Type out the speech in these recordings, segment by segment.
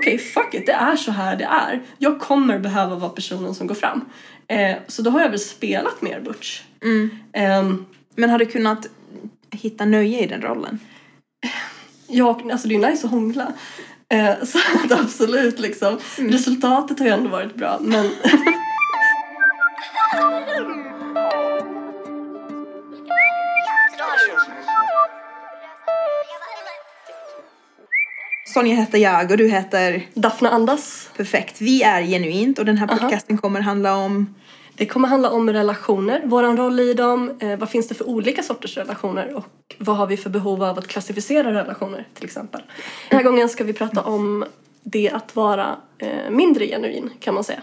okej fuck it, det är så här det är. Jag kommer behöva vara personen som går fram. Eh, så då har jag väl spelat mer Butch. Ehm, Men har du kunnat hitta nöje i den rollen? Ja, alltså det är nice att hångla. Eh, så att absolut liksom. Resultatet har ju ändå varit bra men Sonja heter jag och du heter Daphne Andas. Perfekt. Vi är Genuint och den här podcasten kommer handla om Det kommer handla om relationer, våran roll i dem, eh, vad finns det för olika sorters relationer och vad har vi för behov av att klassificera relationer till exempel. Den här gången ska vi prata om det att vara eh, mindre genuin kan man säga.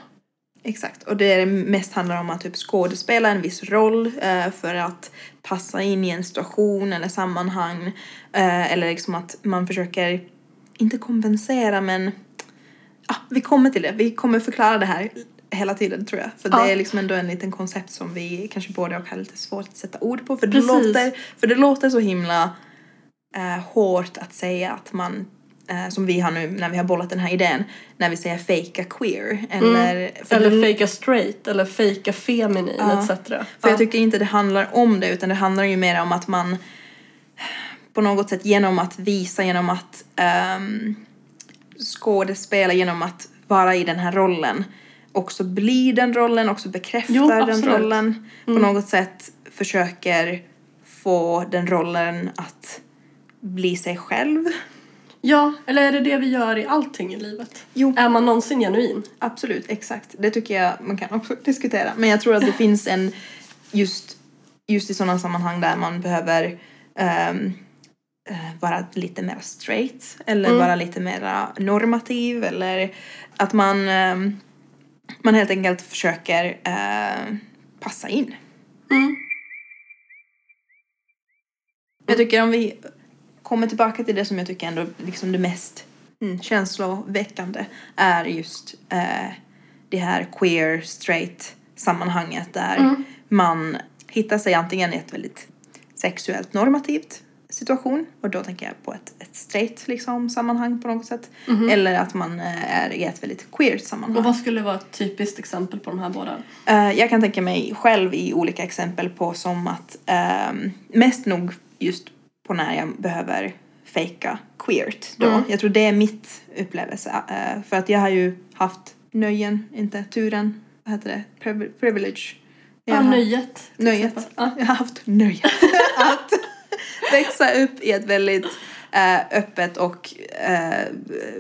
Exakt, och det mest handlar om att typ skådespela en viss roll eh, för att passa in i en situation eller sammanhang. Eh, eller liksom att man försöker, inte kompensera men, ah, vi kommer till det. Vi kommer förklara det här hela tiden tror jag. För Ja. det är liksom ändå en liten koncept som vi kanske båda och har lite svårt att sätta ord på. För det, låter, för det låter så himla eh, hårt att säga att man eh, som vi har nu när vi har bollat den här idén, när vi säger fejka queer. Eller, det- Eller fejka straight eller fejka feminin Ja. etc. För Ja. jag tycker inte det handlar om det utan det handlar ju mer om att man på något sätt genom att visa, genom att um, skådespela, genom att vara i den här rollen också blir den rollen, också bekräftar Jo, den absolut. Mm. rollen. På något sätt försöker få den rollen att bli sig själv. Ja, eller är det det vi gör i allting i livet? Jo. Är man någonsin genuin? Absolut, exakt. Det tycker jag man kan också diskutera. Men jag tror att det finns en, just, just i sådana sammanhang där man behöver eh, vara lite mer straight eller vara lite mer normativ eller att man, ehm, man helt enkelt försöker eh, passa in. Jag tycker om vi kommer tillbaka till det som jag tycker ändå liksom det mest mm, känsloväckande är just eh, det här queer straight sammanhanget där man hittar sig antingen i ett väldigt sexuellt normativt situation och då tänker jag på ett, ett straight liksom sammanhang på något sätt eller att man eh, är i ett väldigt queert sammanhang. Och vad skulle vara ett typiskt exempel på de här båda? Eh, jag kan tänka mig själv i olika exempel på som att ehm, mest nog just på när jag behöver fejka queert då. Jag tror det är mitt upplevelse. eh, för att jag har ju haft nöjen, inte turen, vad heter det, Priv- privilege. Jag Ja, har- nöjet. Nöjet. Ja. Jag har haft nöjet växa upp i ett väldigt eh, öppet och eh,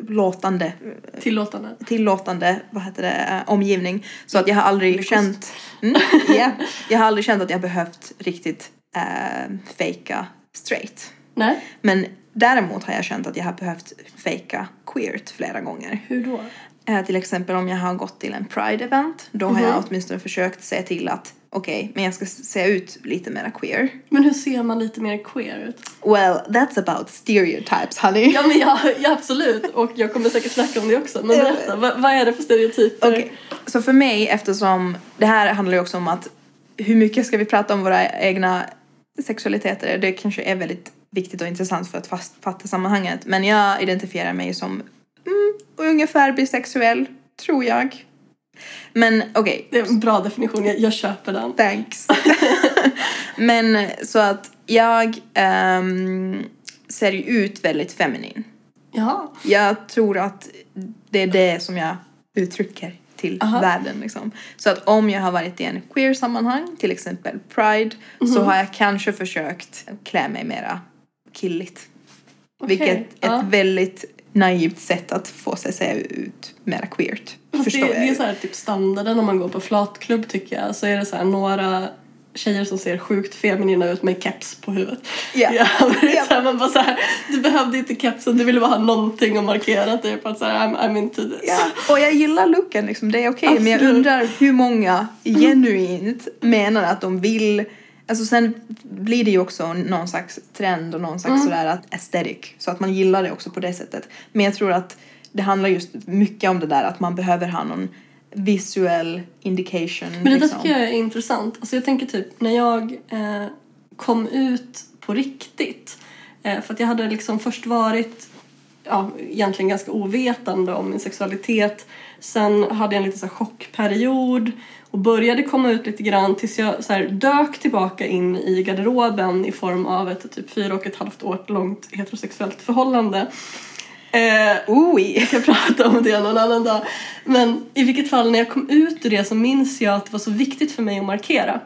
låtande Tillåtande. tillåtande vad heter det, eh, omgivning. Så att jag har aldrig Lyckos. känt, mm, ja, jag har aldrig känt att jag behövt riktigt eh, fejka straight. Nej, Men däremot har jag känt att jag har behövt fejka queert flera gånger. hur då? Eh, till exempel om jag har gått till en pride-event, då har jag åtminstone försökt se till att okej, men jag ska se ut lite mer queer. Men hur ser man lite mer queer ut? Well, that's about stereotypes, honey. Ja, men ja, ja absolut. Och jag kommer säkert snacka om det också. Men berätta, vad, vad är det för stereotyper? Okej, så för mig eftersom det här handlar ju också om att hur mycket ska vi prata om våra egna sexualiteter? Det kanske är väldigt viktigt och intressant för att fast, fatta sammanhanget. Men jag identifierar mig som mm, ungefär bisexuell, tror jag. Men okej, Det är en bra definition, jag, jag köper den. thanks. Men så att jag ehm, ser ju ut väldigt feminin. Ja. Jag tror att det är det som jag uttrycker till Aha. världen. Liksom. Så att om jag har varit i en queer-sammanhang, till exempel Pride, Mhm. så har jag kanske försökt klä mig mera killigt. Okej, Vilket är ja. ett väldigt naivt sätt att få sig se ut mera queert. Fast det, det är så här typ standarden om man går på flatklubb tycker jag. Så är det så här några tjejer som ser sjukt feminina ut med keps på huvudet. Ja. Ja, Ja. så man bara så här, du behövde inte kepsen, du ville bara ha någonting att markera typ att så här, I'm, I'm into this. Ja, och jag gillar looken liksom, det är okej. Men jag undrar hur många genuint menar att de vill Alltså sen blir det ju också någon slags trend och någon slags Mm. sådär att aesthetic. Så att man gillar det också på det sättet. Men jag tror att det handlar just mycket om det där att man behöver ha någon visuell indication. Men det där liksom. tycker jag är intressant. Alltså jag tänker typ när jag eh, kom ut på riktigt. Eh, för att jag hade liksom först varit ja, egentligen ganska ovetande om min sexualitet. Sen hade jag en liten så chockperiod och började komma ut lite grann tills jag så här, dök tillbaka in i garderoben i form av ett typ fyra och ett halvt år långt heterosexuellt förhållande. Eh, Oj! jag kan prata om det någon annan dag. Men i vilket fall, när jag kom ut ur det så minns jag att det var så viktigt för mig att markera.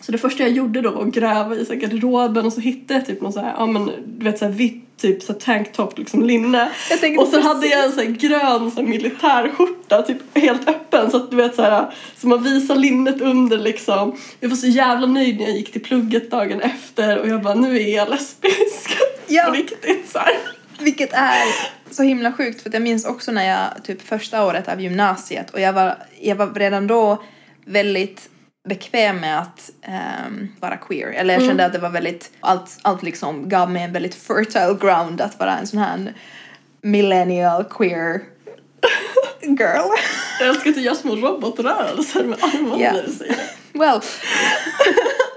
Så det första jag gjorde då var att gräva i så garderoben och så hittade jag typ någon så här, ja men du vet så här vitt typ så tanktop liksom linne. Och så hade jag en så här grön så här militärskjorta typ helt öppen så att du vet så här så man visar linnet under liksom. Jag var så jävla nöjd när jag gick till plugget dagen efter och jag bara nu är jag lesbisk. Ja. På riktigt så här. Vilket är så himla sjukt för jag minns också när jag typ första året av gymnasiet och jag var, jag var redan då väldigt bekväm med att ehm, vara queer. Eller jag kände att det var väldigt, allt, allt liksom gav mig en väldigt fertile ground att vara en sån här millennial queer girl. Jag älskar att du gör små robotrörelser med armarna det. Well,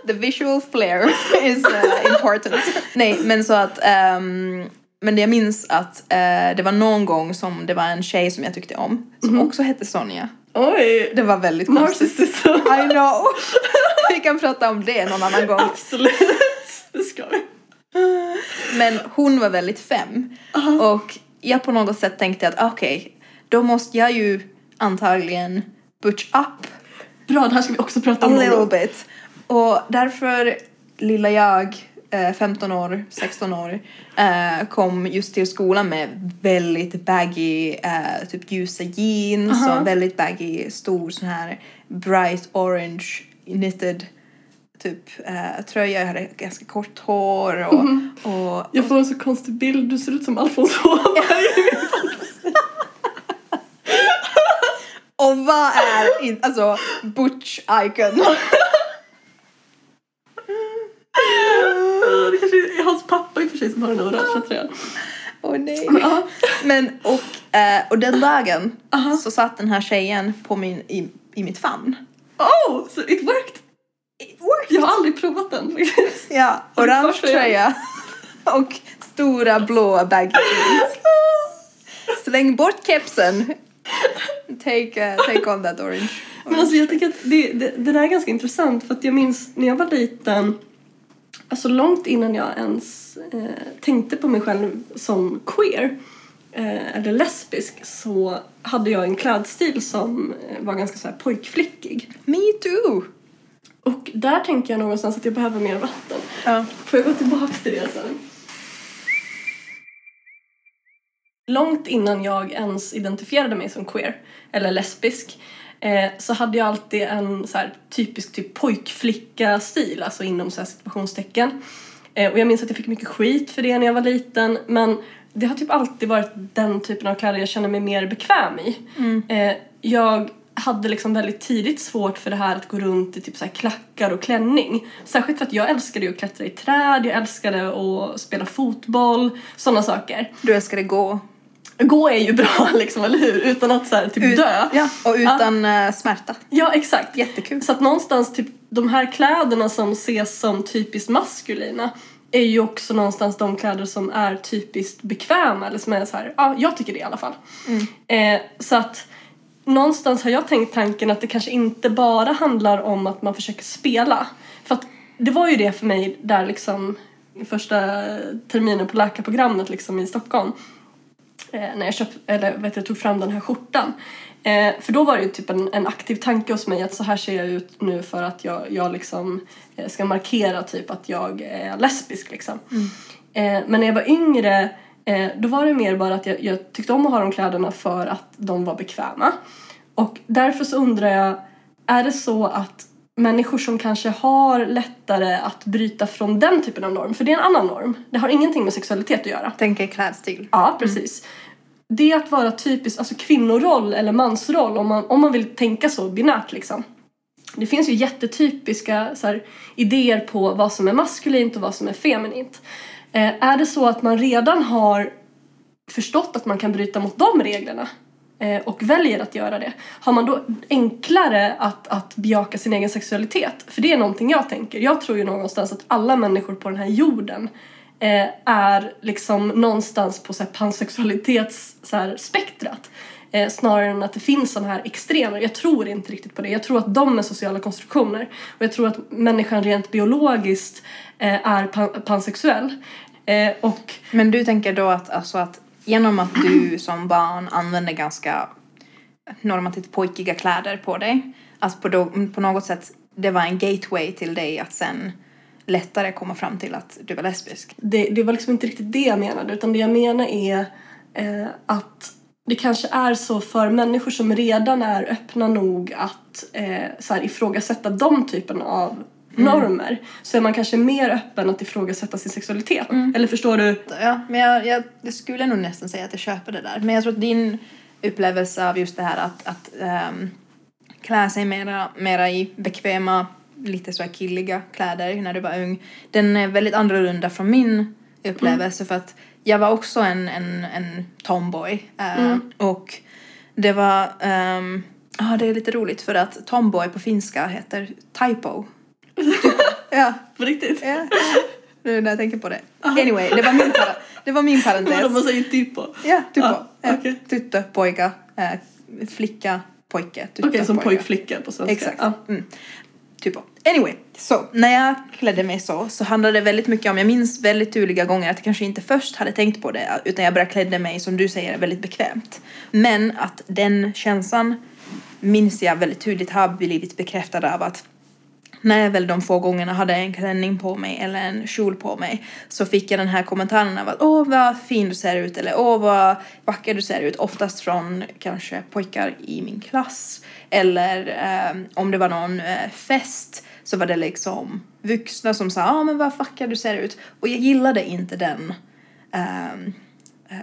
the visual flair is uh, important. Nej, men så att ehm, men jag minns att eh, det var någon gång som det var en tjej som jag tyckte om som också hette Sonja. Oj! Det var väldigt konstigt. I know! Vi kan prata om det någon annan gång. Absolut. Det ska vi. Men hon var väldigt fem. Och jag på något sätt tänkte att okej, då måste jag ju antagligen butch up Bra, det här ska vi också prata a om. någon little bit. Och därför lilla jag, 15 år, 16 år, eh, kom just till skolan med väldigt baggy, eh, typ ljusa jeans Aha. och väldigt baggy, stor sån här bright orange knitted typ eh, tröja. Jag hade ganska kort hår och, och Jag får en så konstig bild. Du ser ut som Alfons Åberg. Och vad är in, alltså butch icon? Är hans pappa i och för sig som har den orangea tröjan. Åh nej. Ja. Men och, eh, och den dagen Aha. så satt den här tjejen på min, i, i mitt famn. Oh, so it worked! It worked. Jag har aldrig provat den. Ja, orange tröja och stora blå baggy jeans. Släng bort kepsen. Take, uh, take on that orange. Men alltså jag tycker att det, det, det där är ganska intressant för att jag minns när jag var liten, alltså långt innan jag ens eh, tänkte på mig själv som queer eh, eller lesbisk så hade jag en klädstil som eh, var ganska så här pojkflickig. Me too. Och där tänker jag någonstans att jag behöver mer vatten. Ja. Får jag gå tillbaka till det sen? Långt innan jag ens identifierade mig som queer eller lesbisk eh, så hade jag alltid en så här, typisk typ pojkflicka-stil, alltså inom så här, situationstecken. Eh, och jag minns att jag fick mycket skit för det när jag var liten men det har typ alltid varit den typen av kläder jag känner mig mer bekväm i. Eh, jag hade liksom väldigt tidigt svårt för det här att gå runt i typ så klackar och klänning. Särskilt för att jag älskade att klättra i träd, jag älskade att spela fotboll, sådana saker. Du älskade gå. Gå är ju bra liksom, eller hur? Utan att så här, typ Ut- dö. Ja, och utan eh, smärta. Ja, exakt. Jättekul. Så att någonstans typ de här kläderna som ses som typiskt maskulina är ju också någonstans de kläder som är typiskt bekväma eller som är så här, ja, jag tycker det i alla fall. Eh, så att någonstans har jag tänkt tanken att det kanske inte bara handlar om att man försöker spela. För att det var ju det för mig där liksom första terminen på läkarprogrammet liksom i Stockholm när jag köpt, eller vet jag, tog fram den här skjortan. Eh, för då var det ju typ en, en aktiv tanke hos mig att så här ser jag ut nu för att jag, jag liksom eh, ska markera typ att jag är lesbisk liksom. Eh, men när jag var yngre eh, då var det mer bara att jag, jag tyckte om att ha de kläderna för att de var bekväma. Och därför så undrar jag, är det så att människor som kanske har lättare att bryta från den typen av norm, för det är en annan norm, det har ingenting med sexualitet att göra. Tänker klädstil. Ja, precis. Det att vara typiskt, alltså kvinnoroll eller mansroll om man, om man vill tänka så binärt liksom. Det finns ju jättetypiska så här, idéer på vad som är maskulint och vad som är feminint. Eh, är det så att man redan har förstått att man kan bryta mot de reglerna Eh, och väljer att göra det, har man då enklare att, att bejaka sin egen sexualitet? För det är någonting jag tänker. Jag tror ju någonstans att alla människor på den här jorden eh, är liksom någonstans på så här, pansexualitets så här, spektrat. Eh, snarare än att det finns sådana här extremer. Jag tror inte riktigt på det. Jag tror att de är sociala konstruktioner. Och jag tror att människan rent biologiskt eh, är pan- pansexuell. Eh, och Men du tänker då att, alltså att genom att du som barn använder ganska normativt pojkiga kläder på dig, att på, då, på något sätt det var en gateway till dig att sen lättare komma fram till att du var lesbisk. det, det var liksom inte riktigt det jag menade utan det jag menar är eh, att det kanske är så för människor som redan är öppna nog att eh, så här, ifrågasätta de typen av normer så är man kanske mer öppen att ifrågasätta sin sexualitet. Eller förstår du? Ja, men jag, jag, jag skulle nog nästan säga att jag köper det där. Men jag tror att din upplevelse av just det här att, att ehm, klä sig mera, mera i bekväma, lite så här killiga kläder när du var ung, den är väldigt annorlunda från min upplevelse för att jag var också en, en, en tomboy eh, och det var, ehm, ja det är lite roligt för att tomboy på finska heter typo. Ja. På riktigt? Ja. Nu när jag tänker på det. Anyway, det var min, para- det var min Vadå parentes. man säger typo? Ja, typ Ah, ja, okej. Tyttö, pojka, eh, flicka, pojke. tyttö, Okej, som pojk-flicka på svenska. Exakt. Ja. Mm. Typ. Anyway, så när jag klädde mig så så handlade det väldigt mycket om, jag minns väldigt tydliga gånger att jag kanske inte först hade tänkt på det utan jag bara klädde mig som du säger väldigt bekvämt. Men att den känslan minns jag väldigt tydligt har blivit bekräftad av att när jag väl de få gångerna hade en klänning på mig eller en kjol på mig så fick jag den här kommentaren av att åh vad fin du ser ut eller åh vad vacker du ser ut oftast från kanske pojkar i min klass. Eller eh, om det var någon eh, fest så var det liksom vuxna som sa ja men vad vacker du ser ut och jag gillade inte den eh,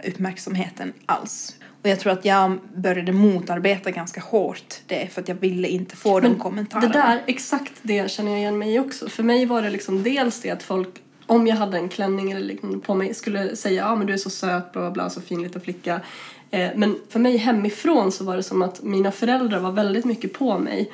uppmärksamheten alls. Och jag tror att jag började motarbeta ganska hårt det för att jag ville inte få de kommentarerna. Det där, exakt det känner jag igen mig i också. För mig var det liksom dels det att folk, om jag hade en klänning eller liknande på mig, skulle säga ja men du är så söt, bla bla bla, så fin liten flicka. Eh, men för mig hemifrån så var det som att mina föräldrar var väldigt mycket på mig eh,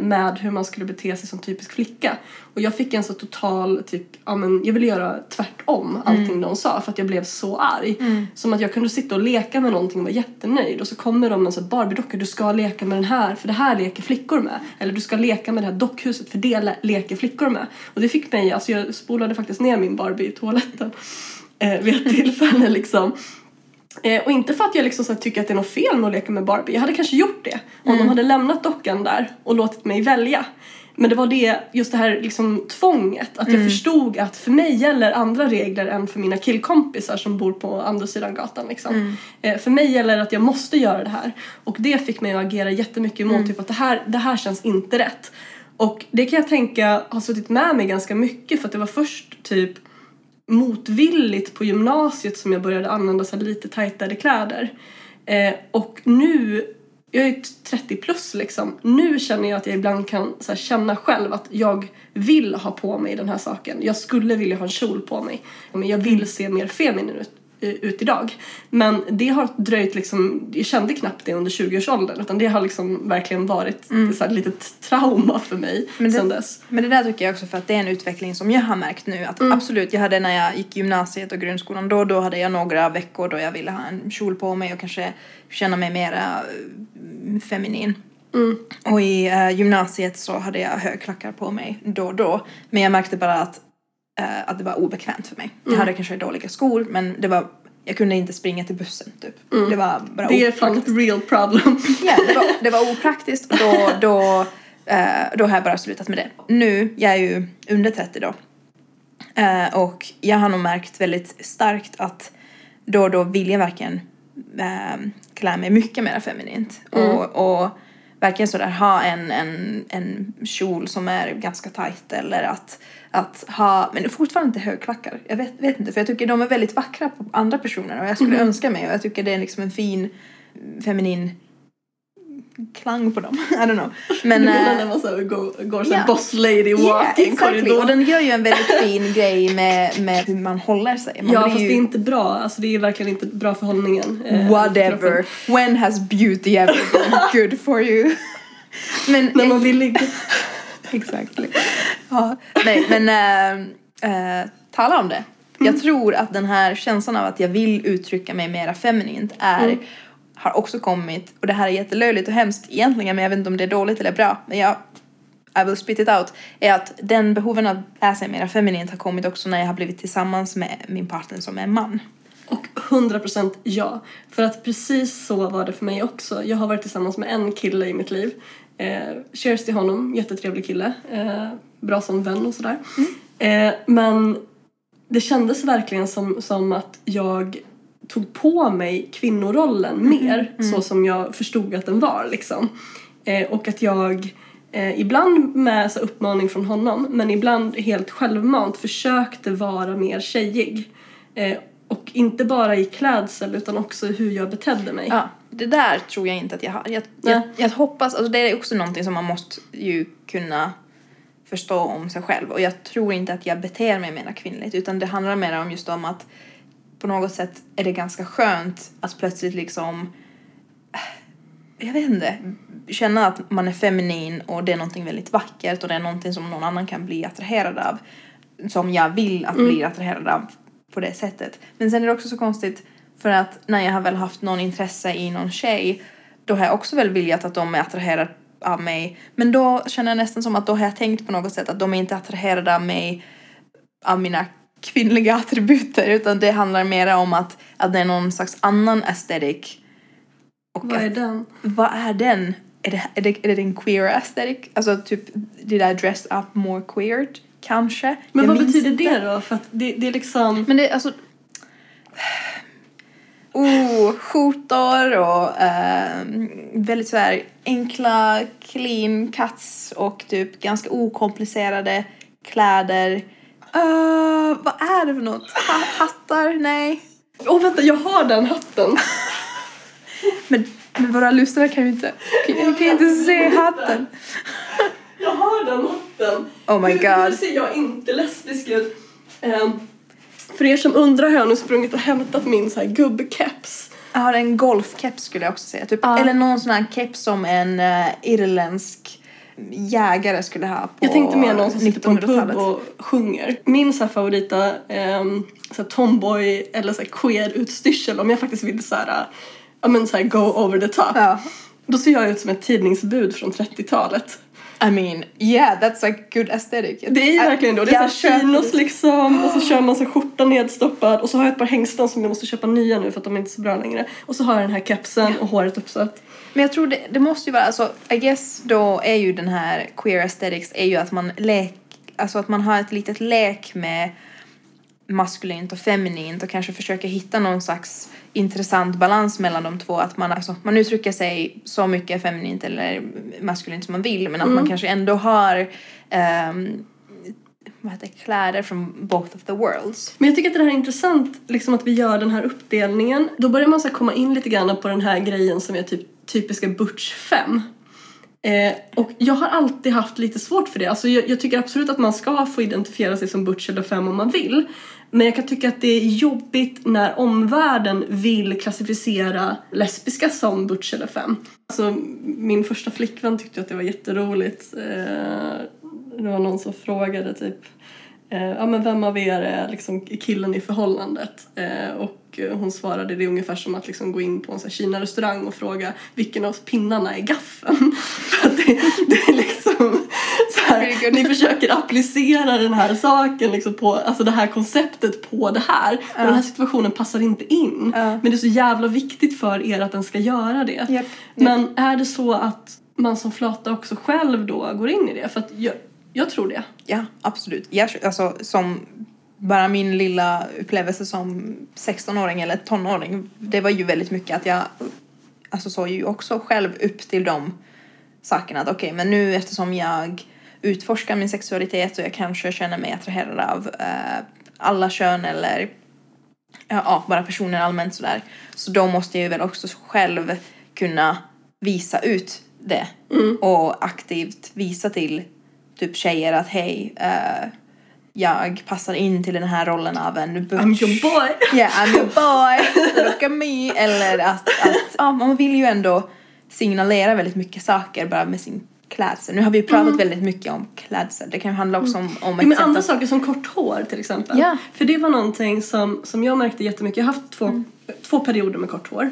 med hur man skulle bete sig som typisk flicka. Och jag fick en så total, typ, ja men jag ville göra tvärtom allting de sa för att jag blev så arg. Som att jag kunde sitta och leka med någonting och vara jättenöjd och så kommer de med en sån Barbie-docka, du ska leka med den här för det här leker flickor med. Eller du ska leka med det här dockhuset för det le- leker flickor med. Och det fick mig, alltså jag spolade faktiskt ner min Barbie i toaletten eh, vid ett tillfälle liksom. Eh, och inte för att jag liksom så tycker att det är något fel med att leka med Barbie. Jag hade kanske gjort det om de hade lämnat dockan där och låtit mig välja. Men det var det, just det här liksom tvånget. Att jag förstod att för mig gäller andra regler än för mina killkompisar som bor på andra sidan gatan. Liksom. Eh, för mig gäller att jag måste göra det här. Och det fick mig att agera jättemycket emot typ att det här, det här känns inte rätt. Och det kan jag tänka har suttit med mig ganska mycket för att det var först typ motvilligt på gymnasiet som jag började använda så lite tajtare kläder. Eh, och nu, jag är 30 plus liksom, nu känner jag att jag ibland kan så här, känna själv att jag vill ha på mig den här saken. Jag skulle vilja ha en kjol på mig. Men jag vill se mer feminin ut, ut idag. Men det har dröjt liksom, jag kände knappt det under 20-årsåldern utan det har liksom verkligen varit så här, ett litet trauma för mig Men det- sen dess. Men det där tycker jag också för att det är en utveckling som jag har märkt nu. Att absolut, jag hade när jag gick gymnasiet och grundskolan då, då hade jag några veckor då jag ville ha en kjol på mig och kanske känna mig mera eh, feminin. Och i eh, gymnasiet så hade jag högklackar på mig då och då. Men jag märkte bara att, eh, att det var obekvämt för mig. Jag hade kanske dåliga skor men det var, jag kunde inte springa till bussen typ. Det var bara Det är ett real problem. Ja, det var, det var opraktiskt och då, då, eh, då har jag bara slutat med det. Nu, jag är ju under 30 då. Eh, och jag har nog märkt väldigt starkt att då och då vill jag verkligen eh, klä mig mycket mer feminint. Och, och verkligen sådär ha en, en, en kjol som är ganska tight eller att, att ha, men fortfarande inte högklackar. Jag vet, vet inte för jag tycker de är väldigt vackra på andra personer och jag skulle önska mig och jag tycker det är liksom en fin feminin klang på dem. I don't know. Men, du menar eh, när man så går, går som ja. boss lady Ja, walking exactly. korridor. Och den gör ju en väldigt fin grej med, med hur man håller sig. Man Ja fast ju... det är inte bra, alltså det är verkligen inte bra för hållningen. eh, Whatever. kroppen. When has beauty ever been good for you? Men När man vill ligga. Exactly. Ja, nej men äh, äh, tala om det. Jag tror att den här känslan av att jag vill uttrycka mig mera feminint är har också kommit, och det här är jättelöjligt och hemskt egentligen men jag vet inte om det är dåligt eller bra men jag I will spit it out, är att den behoven att sig mera feminint har kommit också när jag har blivit tillsammans med min partner som är man. Och 100% ja. För att precis så var det för mig också. Jag har varit tillsammans med en kille i mitt liv. Eh, cheers till honom, jättetrevlig kille. Eh, bra som vän och sådär. Eh, men det kändes verkligen som, som att jag tog på mig kvinnorollen mer så som jag förstod att den var liksom. Eh, och att jag eh, ibland med så uppmaning från honom men ibland helt självmant försökte vara mer tjejig. Eh, och inte bara i klädsel utan också hur jag betedde mig. Ja, det där tror jag inte att jag har. Jag, jag, jag hoppas, alltså det är också någonting som man måste ju kunna förstå om sig själv och jag tror inte att jag beter mig mer kvinnligt utan det handlar mer om just om att på något sätt är det ganska skönt att plötsligt liksom jag vet inte, känna att man är feminin och det är någonting väldigt vackert och det är någonting som någon annan kan bli attraherad av. Som jag vill att bli attraherad av på det sättet. Men sen är det också så konstigt för att när jag har väl haft någon intresse i någon tjej då har jag också väl viljat att de är attraherade av mig. Men då känner jag nästan som att då har jag tänkt på något sätt att de är inte attraherade av mig av mina kvinnliga attributer utan det handlar mer om att, att det är någon slags annan aesthetic och Vad är att- den? vad är den? Är det, är det, är det en queer aesthetic? Alltså typ, did I dress up more queered? Kanske? Men Jag vad betyder inte. det då? För att det, det är liksom... Men det är alltså... Oh, skjortor och ehm, väldigt så här enkla clean cuts och typ ganska okomplicerade kläder. Uh, vad är det för något? Ha- hattar? Nej. Åh vänta, jag har den hatten! Men, men våra lyssnare kan ju inte, kan, kan inte se hatten. Jag har den hatten! Oh my god. Nu ser jag inte lesbisk ut. Ehm, för er som undrar har jag nu sprungit och hämtat min så här gubbkeps. Jag har en golfkeps skulle jag också säga. Typ, Ja. Eller någon sån här keps som en uh, irländsk jägare skulle ha på Jag tänkte mer någon som sitter på en pub 1900-talet. och sjunger. Min så favorita ehm, så tomboy eller så här queer utstyrsel om jag faktiskt vill så här, ja men så här go over the top. Ja. Då ser jag ut som ett tidningsbud från 30-talet. I mean, yeah, that's a good aesthetic. Det är ju verkligen då. Det är chinos det. liksom och så kör man så här skjortan nedstoppad och så har jag ett par hängslen som jag måste köpa nya nu för att de är inte så bra längre. Och så har jag den här kepsen och håret uppsatt. Men jag tror det, det måste ju vara, alltså I guess då är ju den här queer aesthetics är ju att man lek, alltså att man har ett litet lek med maskulint och feminint och kanske försöker hitta någon slags intressant balans mellan de två. Att man, alltså, man uttrycker sig så mycket feminint eller maskulint som man vill men att man kanske ändå har ehm, vad heter kläder från both of the worlds. Men jag tycker att det här är intressant, liksom att vi gör den här uppdelningen. Då börjar man så komma in lite grann på den här grejen som är typ typiska Butch 5. Eh, och jag har alltid haft lite svårt för det. Alltså jag, jag tycker absolut att man ska få identifiera sig som Butch eller fem om man vill. Men jag kan tycka att det är jobbigt när omvärlden vill klassificera lesbiska som Butch eller fem. Alltså min första flickvän tyckte att det var jätteroligt. Eh, det var någon som frågade typ ja men vem av er är liksom killen i förhållandet? Eh, och eh, hon svarade det är ungefär som att liksom gå in på en här Kina-restaurang och fråga vilken av pinnarna är gaffeln? För det, det är liksom så här, ni försöker applicera den här saken liksom på, alltså det här konceptet på det här. Och den här situationen passar inte in. Ja. Men det är så jävla viktigt för er att den ska göra det. Japp, Men är det så att man som flata också själv då går in i det? För att jag, jag tror det. Ja, absolut. Jag, alltså, som bara min lilla upplevelse som 16-åring eller tonåring, det var ju väldigt mycket att jag alltså, såg ju också själv upp till de sakerna. Att okej, men nu eftersom jag utforskar min sexualitet och jag kanske känner mig attraherad av eh, alla kön eller ja, bara personer allmänt sådär. Så då måste jag ju väl också själv kunna visa ut det och aktivt visa till typ tjejer att hej, eh, jag passar in till den här rollen av en butch. I'm your boy! Yeah, I'm your boy, look at me. Eller att, att ja, man vill ju ändå signalera väldigt mycket saker bara med sin klädsel. Nu har vi ju pratat väldigt mycket om klädsel. Det kan ju handla också om, om Ja, ett men sätt andra att... saker som kort hår till exempel. Ja. För det var någonting som, som jag märkte jättemycket. Jag har haft två, två perioder med kort hår.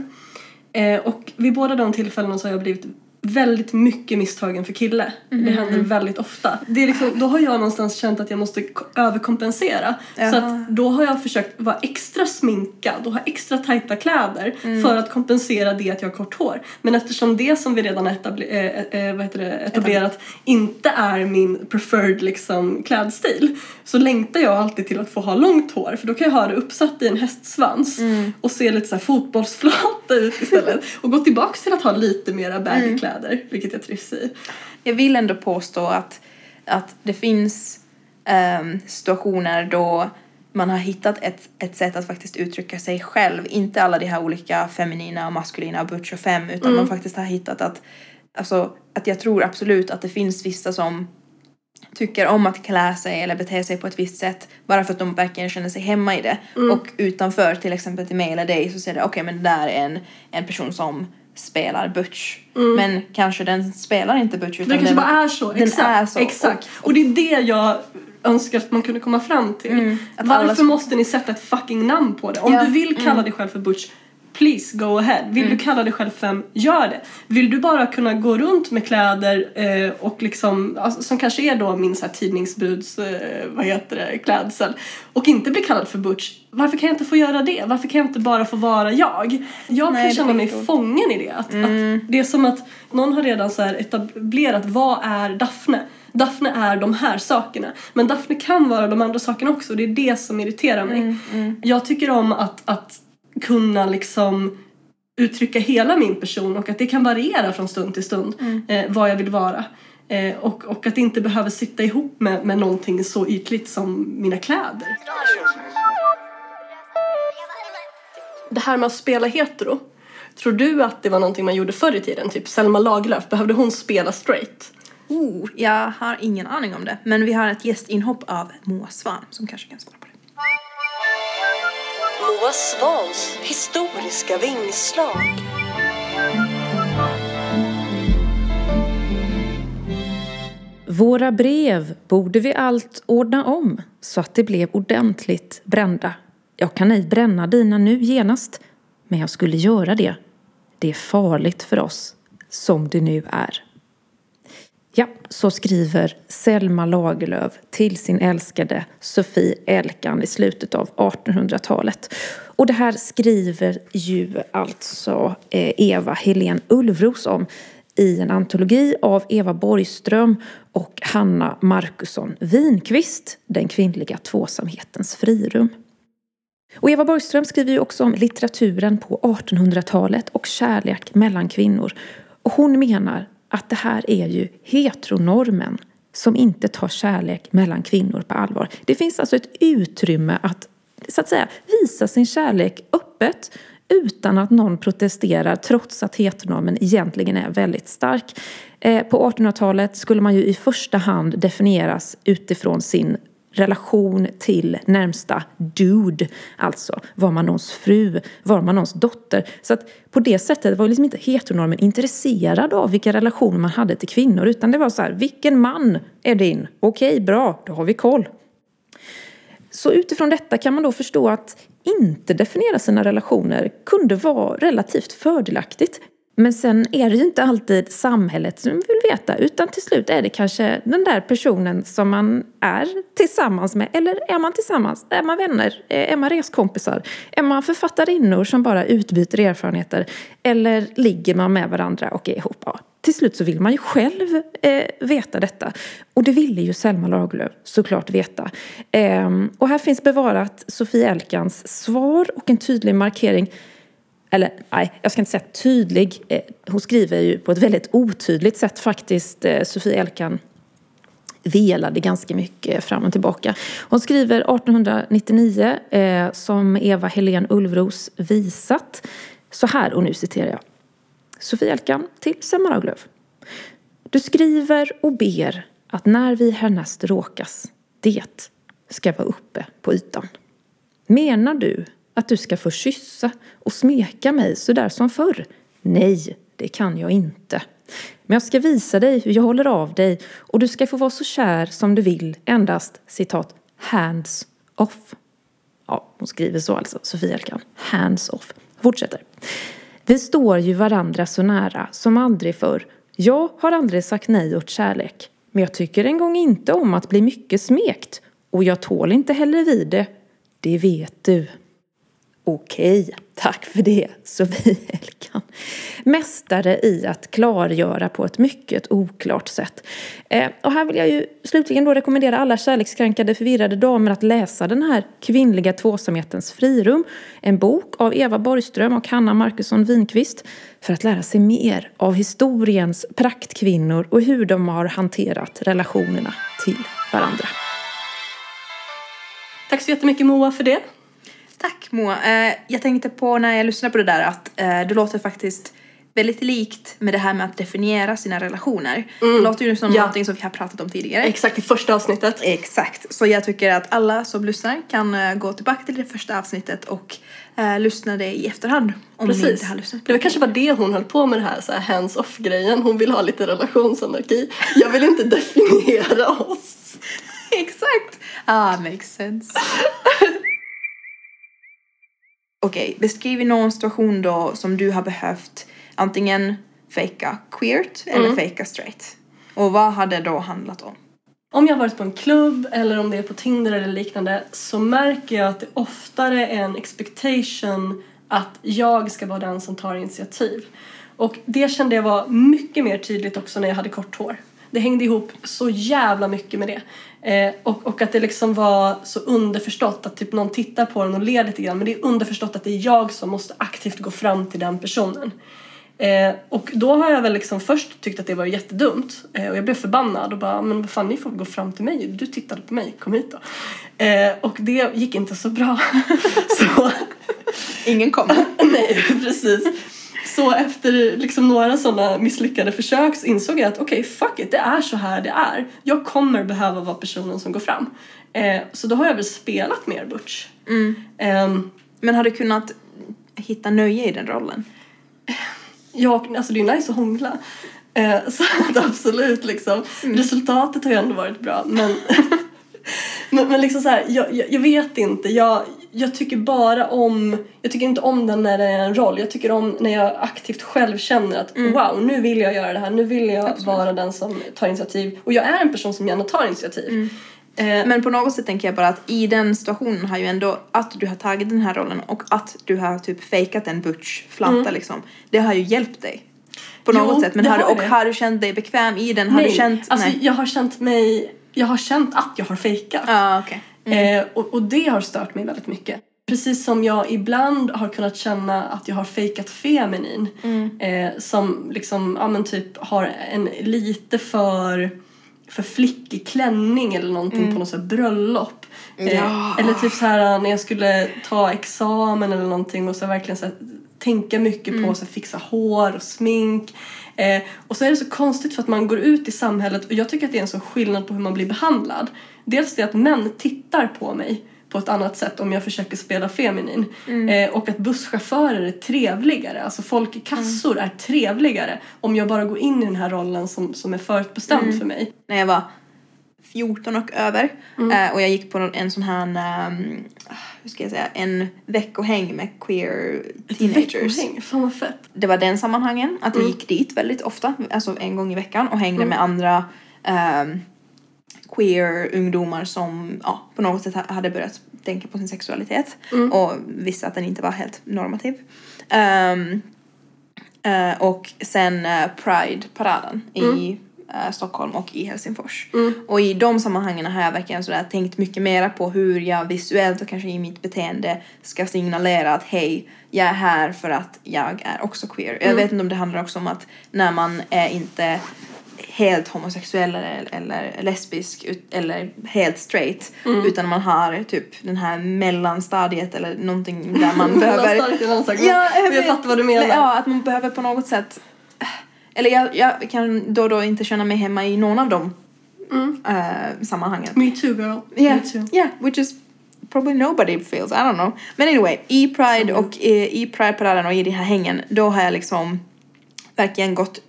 Eh, och vid båda de tillfällena så har jag blivit väldigt mycket misstagen för kille. Det händer väldigt ofta. Det är liksom, då har jag någonstans känt att jag måste ko- överkompensera. Så Jaha. att då har jag försökt vara extra sminkad och ha extra tajta kläder för att kompensera det att jag har kort hår. Men eftersom det som vi redan etabler- vad heter det, etablerat inte är min preferred liksom, klädstil så längtar jag alltid till att få ha långt hår för då kan jag ha det uppsatt i en hästsvans och se lite så här fotbollsflata ut istället och gå tillbaks till att ha lite mera baggy kläder vilket jag trivs i. Jag vill ändå påstå att, att det finns ehm, situationer då man har hittat ett, ett sätt att faktiskt uttrycka sig själv. Inte alla de här olika feminina och maskulina och butch och fem utan man faktiskt har hittat att Alltså att jag tror absolut att det finns vissa som tycker om att klä sig eller bete sig på ett visst sätt bara för att de verkligen känner sig hemma i det. Och utanför till exempel till mig eller dig så ser det okej men det där är en, en person som spelar butch. Men kanske den spelar inte butch utan Det kanske den, bara är så. den exakt. är så. Exakt. Och, det är det jag önskar att man kunde komma fram till. Mm, Varför alla måste ni sätta ett fucking namn på det? Om Mm. du vill kalla dig själv för Butch, please go ahead. Vill du kalla dig själv fem, gör det. Vill du bara kunna gå runt med kläder eh, och liksom, alltså, som kanske är då min så här tidningsbruds, eh, vad heter det, klädsel och inte bli kallad för Butch, varför kan jag inte få göra det? Varför kan jag inte bara få vara jag? Jag Nej, kan känna mig coolt. fången i det. Att, Mm. att det är som att någon har redan så här etablerat vad är Daphne? Daphne är de här sakerna. Men Daphne kan vara de andra sakerna också. Det är det som irriterar mig. Mm, Jag tycker om att, att kunna liksom uttrycka hela min person och att det kan variera från stund till stund Mm. eh, vad jag vill vara. Eh, och, och att det inte behöver sitta ihop med, med någonting så ytligt som mina kläder. Det här med att spela hetero. Tror du att det var någonting man gjorde förr i tiden? Typ Selma Lagerlöf, behövde hon spela straight? Oh, jag har ingen aning om det. Men vi har ett gästinhopp av Moa Svan som kanske kan svara på det. Moa Svans historiska vingslag. Våra brev borde vi allt ordna om så att det blev ordentligt brända. Jag kan ej bränna dina nu genast, men jag skulle göra det. Det är farligt för oss, som det nu är. Ja, så skriver Selma Lagerlöf till sin älskade Sofie Elkan i slutet av 1800-talet. Och det här skriver ju alltså eh, Eva Helén Ulvros om i en antologi av Eva Borgström och Hanna Markusson Winqvist, Den kvinnliga tvåsamhetens frirum. Och Eva Borgström skriver ju också om litteraturen på 1800-talet och kärlek mellan kvinnor. Och hon menar att det här är ju heteronormen som inte tar kärlek mellan kvinnor på allvar. Det finns alltså ett utrymme att så att säga visa sin kärlek öppet utan att någon protesterar trots att heteronormen egentligen är väldigt stark. Eh, på 1800-talet skulle man ju i första hand definieras utifrån sin relation till närmsta dude. Alltså, var man någons fru? Var man någons dotter? Så att på det sättet var liksom inte heteronormen intresserad av vilka relationer man hade till kvinnor utan det var så här, vilken man är din? Okej, bra, då har vi koll. Så utifrån detta kan man då förstå att inte definiera sina relationer kunde vara relativt fördelaktigt. Men sen är det ju inte alltid samhället som vill veta utan till slut är det kanske den där personen som man är tillsammans med. Eller är man tillsammans? Är man vänner? Eh, är man reskompisar? Är man författarinnor som bara utbyter erfarenheter? Eller ligger man med varandra och är ihop? Ja, till slut så vill man ju själv eh, veta detta. Och det ville ju Selma Lagerlöf såklart veta. Eh, och här finns bevarat Sofie Elkans svar och en tydlig markering eller nej, jag ska inte säga tydlig. Eh, hon skriver ju på ett väldigt otydligt sätt faktiskt, eh, Sofie Elkan velade ganska mycket fram och tillbaka. Hon skriver 1899, eh, som Eva Helén Ulvros visat, så här, och nu citerar jag. Sofie Elkan till Selma Lagerlöf. Du skriver och ber att när vi härnäst råkas, det ska vara uppe på ytan. Menar du att du ska få kyssa och smeka mig så där som förr? Nej, det kan jag inte. Men jag ska visa dig hur jag håller av dig och du ska få vara så kär som du vill endast, citat, hands off. Ja, hon skriver så alltså, Sofia Elkan. Hands off. Fortsätter. Vi står ju varandra så nära som aldrig förr. Jag har aldrig sagt nej åt kärlek. Men jag tycker en gång inte om att bli mycket smekt. Och jag tål inte heller vid det. Det vet du. Okej, tack för det, Sofie Elkan. Mästare i att klargöra på ett mycket oklart sätt. Eh, och här vill jag ju slutligen då rekommendera alla kärlekskränkade förvirrade damer att läsa den här kvinnliga tvåsamhetens frirum. En bok av Eva Borgström och Hanna Markusson Winqvist för att lära sig mer av historiens praktkvinnor och hur de har hanterat relationerna till varandra. Tack så jättemycket Moa för det. Tack Moa. Eh, jag tänkte på när jag lyssnade på det där att eh, det låter faktiskt väldigt likt med det här med att definiera sina relationer. Det låter ju som Mm. Ja. någonting som vi har pratat om tidigare. Exakt i första avsnittet. Exakt. Så jag tycker att alla som lyssnar kan eh, gå tillbaka till det första avsnittet och eh, lyssna det i efterhand om ni Precis. inte har lyssnat. Det var kanske bara det hon höll på med det här, så här hands-off grejen. Hon vill ha lite relationsanarki. Jag vill inte definiera oss. Exakt! Ah, makes sense. Okej, beskriv någon situation då som du har behövt antingen fejka queert eller fejka straight. Och vad hade det då handlat om? Om jag har varit på en klubb eller om det är på Tinder eller liknande så märker jag att det oftare är en expectation att jag ska vara den som tar initiativ. Och det kände jag var mycket mer tydligt också när jag hade kort hår. Det hängde ihop så jävla mycket med det. Eh, och, och att det liksom var så underförstått att typ någon tittar på den och ler lite grann men det är underförstått att det är jag som måste aktivt gå fram till den personen. Eh, och då har jag väl liksom först tyckt att det var jättedumt eh, och jag blev förbannad och bara men vad fan ni får gå fram till mig, du tittade på mig, kom hit då. Eh, och det gick inte så bra. så Ingen kom. nej precis. Så efter liksom några sådana misslyckade försök så insåg jag att okej fuck it, det är så här det är. Jag kommer behöva vara personen som går fram. Eh, så då har jag väl spelat mer butch. Ehm, Men har du kunnat hitta nöje i den rollen? Ja, alltså det är nice att hångla. Eh, så att absolut liksom. Resultatet har ju ändå varit bra men men, men liksom så här, jag, jag, jag vet inte. Jag, jag tycker bara om, jag tycker inte om den när det är en roll. Jag tycker om när jag aktivt själv känner att wow, nu vill jag göra det här. Nu vill jag vara den som tar initiativ. Och jag är en person som gärna tar initiativ. Eh, Men på något sätt tänker jag bara att i den situationen har ju ändå att du har tagit den här rollen och att du har typ fejkat en butch flatta liksom. Det har ju hjälpt dig. På Mm. Jo, något sätt. Men det har du, och det. har du känt dig bekväm i den? Har nej, du känt... alltså nej. jag har känt mig, jag har känt att jag har fejkat. Ja, okej. Eh, och, och det har stört mig väldigt mycket. Precis som jag ibland har kunnat känna att jag har fejkat feminin. Eh, som liksom, ja men typ har en lite för, för flickig klänning eller någonting på något här bröllop. Eh, Ja. Eller typ så här när jag skulle ta examen eller någonting och så verkligen så här, tänka mycket på att så fixa hår och smink. Eh, och så är det så konstigt för att man går ut i samhället och jag tycker att det är en sån skillnad på hur man blir behandlad. Dels det att män tittar på mig på ett annat sätt om jag försöker spela feminin. Eh, och att busschaufförer är trevligare, alltså folk i kassor är trevligare om jag bara går in i den här rollen som, som är förutbestämd för mig. När jag var 14 och över Mm. eh, och jag gick på en sån här, um, hur ska jag säga, en veckohäng med queer teenagers. Veckohäng, fan vad fett. det var den sammanhangen, att Mm. jag gick dit väldigt ofta, alltså en gång i veckan och hängde med andra ehm, queer-ungdomar som ja, på något sätt ha- hade börjat tänka på sin sexualitet Mm. och visste att den inte var helt normativ. Ehm, eh, och sen uh, Pride-paraden i eh, Stockholm och i Helsingfors. Och i de sammanhangen har jag verkligen sådär tänkt mycket mera på hur jag visuellt och kanske i mitt beteende ska signalera att hej, jag är här för att jag är också queer. Jag vet inte om det handlar också om att när man är inte helt homosexuell eller, eller lesbisk ut, eller helt straight utan man har typ den här mellanstadiet eller någonting där man behöver Mellanstadiet är annan sak, Ja, men jag vet. fattar vad du menar. Ja, att man behöver på något sätt eller jag, jag kan då och då inte känna mig hemma i någon av de eh, sammanhangen. Me too girl. Yeah, Me too. yeah, which is probably nobody feels, I don't know. Men anyway, i Pride och i, i Pride-paraden och i de här hängen, då har jag liksom verkligen gått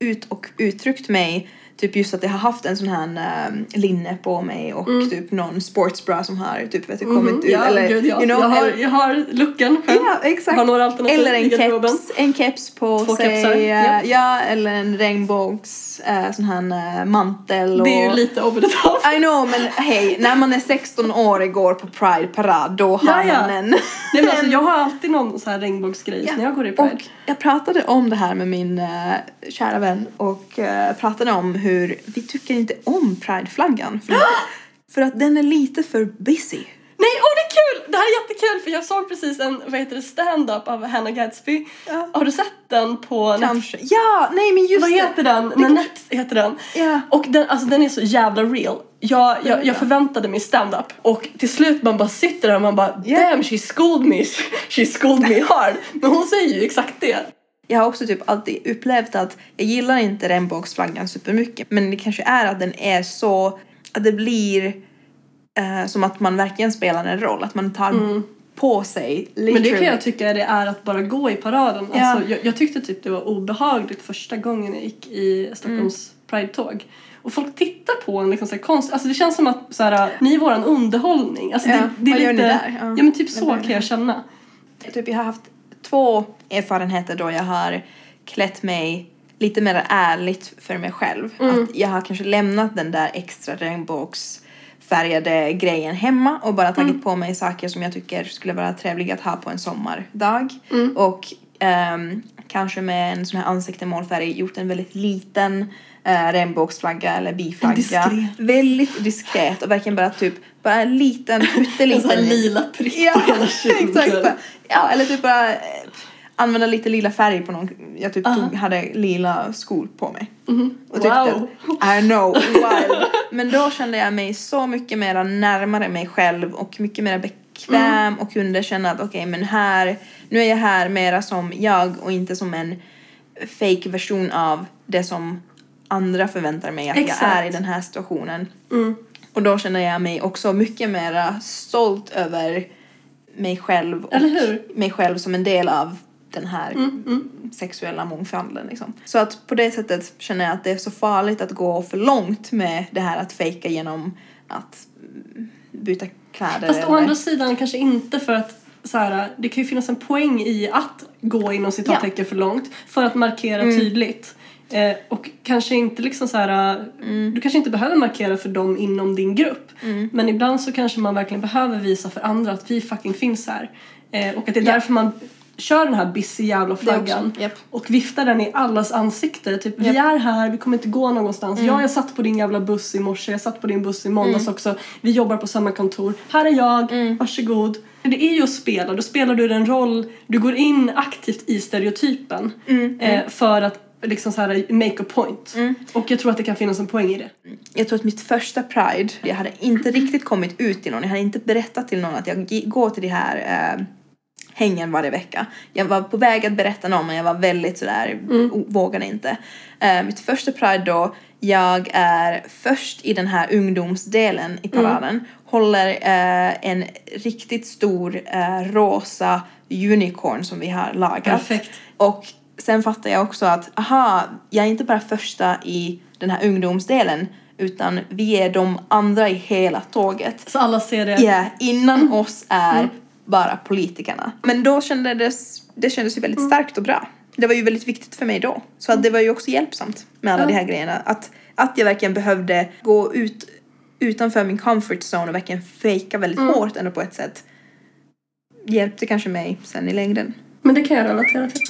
ut och uttryckt mig Typ just att jag har haft en sån här um, linne på mig och typ någon sportsbra som har typ vet du, kommit ut. Mm. Ja, eller, gud, ja. you know, jag, har, jag har luckan själv. ja, exakt. Eller en keps, en keps på Två sig. kepsar, eh, ja. Ja, eller en regnbågs uh, sån här uh, mantel. Och, Det är ju lite over the top. I know men hej, när man är 16 år och går på Pride-parad då har ja. man en... Nej, men alltså, jag har alltid någon så här regnbågsgrej när jag går i Pride. Och jag pratade om det här med min uh, kära vän och uh, pratade om hur vi tycker inte om Pride-flaggan. För, för att den är lite för busy. Nej, åh det är kul! Det här är jättekul för jag såg precis en vad heter det, stand-up av Hannah Gadsby. Ja. Har du sett den på Netflix? Kanske. Ja, nej men just Vad det. heter den? Nanette heter den. Ja. Och den, alltså, den är så jävla real. Jag, jag, jag förväntade mig stand-up och till slut man bara sitter där och man bara Ja. damn she schooled me, she schooled me hard. Men hon säger ju exakt det. Jag har också typ alltid upplevt att jag gillar inte regnbågsflaggan supermycket. Men det kanske är att den är så, att det blir eh, som att man verkligen spelar en roll. Att man tar på sig literally. Mm. Men det kan jag tycka det är att bara gå i paraden. Ja. Alltså, jag, jag tyckte typ det var obehagligt första gången jag gick i Stockholms Pride-tåg. Och folk tittar på en liksom så här konst, alltså det känns som att så här, ni är våran underhållning. Alltså Ja, det, det är vad gör lite, ni där? Ja. Ja. men typ så gör kan jag känna. Typ jag har haft två erfarenheter då jag har klätt mig lite mer ärligt för mig själv. Att jag har kanske lämnat den där extra regnbågsfärgade grejen hemma och bara tagit på mig saker som jag tycker skulle vara trevliga att ha på en sommardag. Och ehm, kanske med en sån här ansiktemålfärg gjort en väldigt liten uh, regnbågsflagga eller biflagga. Diskret. Väldigt diskret och verkligen bara typ bara en liten En sån pytteliten lila prick Ja, på hela kinden. exakt. Ja, eller typ bara eh, använda lite lila färg på någon. Jag typ tog, hade lila skor på mig. Och tyckte Wow. att, I know, wild. Men då kände jag mig så mycket mer närmare mig själv och mycket mer bekväm och kunde känna att okej men här, nu är jag här mera som jag och inte som en fake version av det som andra förväntar mig att Exakt. jag är i den här situationen. Mm. Och då känner jag mig också mycket mer stolt över mig själv och mig själv som en del av den här Mm, mm. sexuella mångfalden. Liksom. Så att på det sättet känner jag att det är så farligt att gå för långt med det här att fejka genom att mm, byta kläder. Fast å eller- andra sidan kanske inte för att så här, det kan ju finnas en poäng i att gå inom citattecken för långt för att markera Mm. tydligt. Eh, och kanske inte liksom så här, Mm. du kanske inte behöver markera för dem inom din grupp. Men ibland så kanske man verkligen behöver visa för andra att vi fucking finns här. Eh, och att det är därför man kör den här busy jävla flaggan japp. och viftar den i allas ansikte. Typ, vi är här, vi kommer inte gå någonstans. Mm. Ja, jag satt på din jävla buss i morse, jag satt på din buss i måndags också. Vi jobbar på samma kontor. Här är jag, Mm. varsågod. Det är ju att spela, då spelar du en roll, du går in aktivt i stereotypen Mm, eh, för att liksom så här make a point. Och jag tror att det kan finnas en poäng i det. Jag tror att mitt första Pride, jag hade inte riktigt kommit ut till någon. Jag hade inte berättat till någon att jag går till det här eh, hängen varje vecka. Jag var på väg att berätta någon men jag var väldigt sådär, o- vågade inte. Eh, mitt första Pride då, jag är först i den här ungdomsdelen i paraden. Håller eh, en riktigt stor eh, rosa unicorn som vi har lagat. Perfekt. Och sen fattar jag också att, aha, jag är inte bara första i den här ungdomsdelen utan vi är de andra i hela tåget. Så alla ser det. Ja, innan oss är bara politikerna. Men då kändes det kändes ju väldigt starkt och bra. Det var ju väldigt viktigt för mig då. Så att det var ju också hjälpsamt med alla Ja. de här grejerna. Att, att jag verkligen behövde gå ut utanför min comfort zone och verkligen fejka väldigt hårt ändå på ett sätt. Hjälpte kanske mig sen i längden. Men det kan jag relatera till.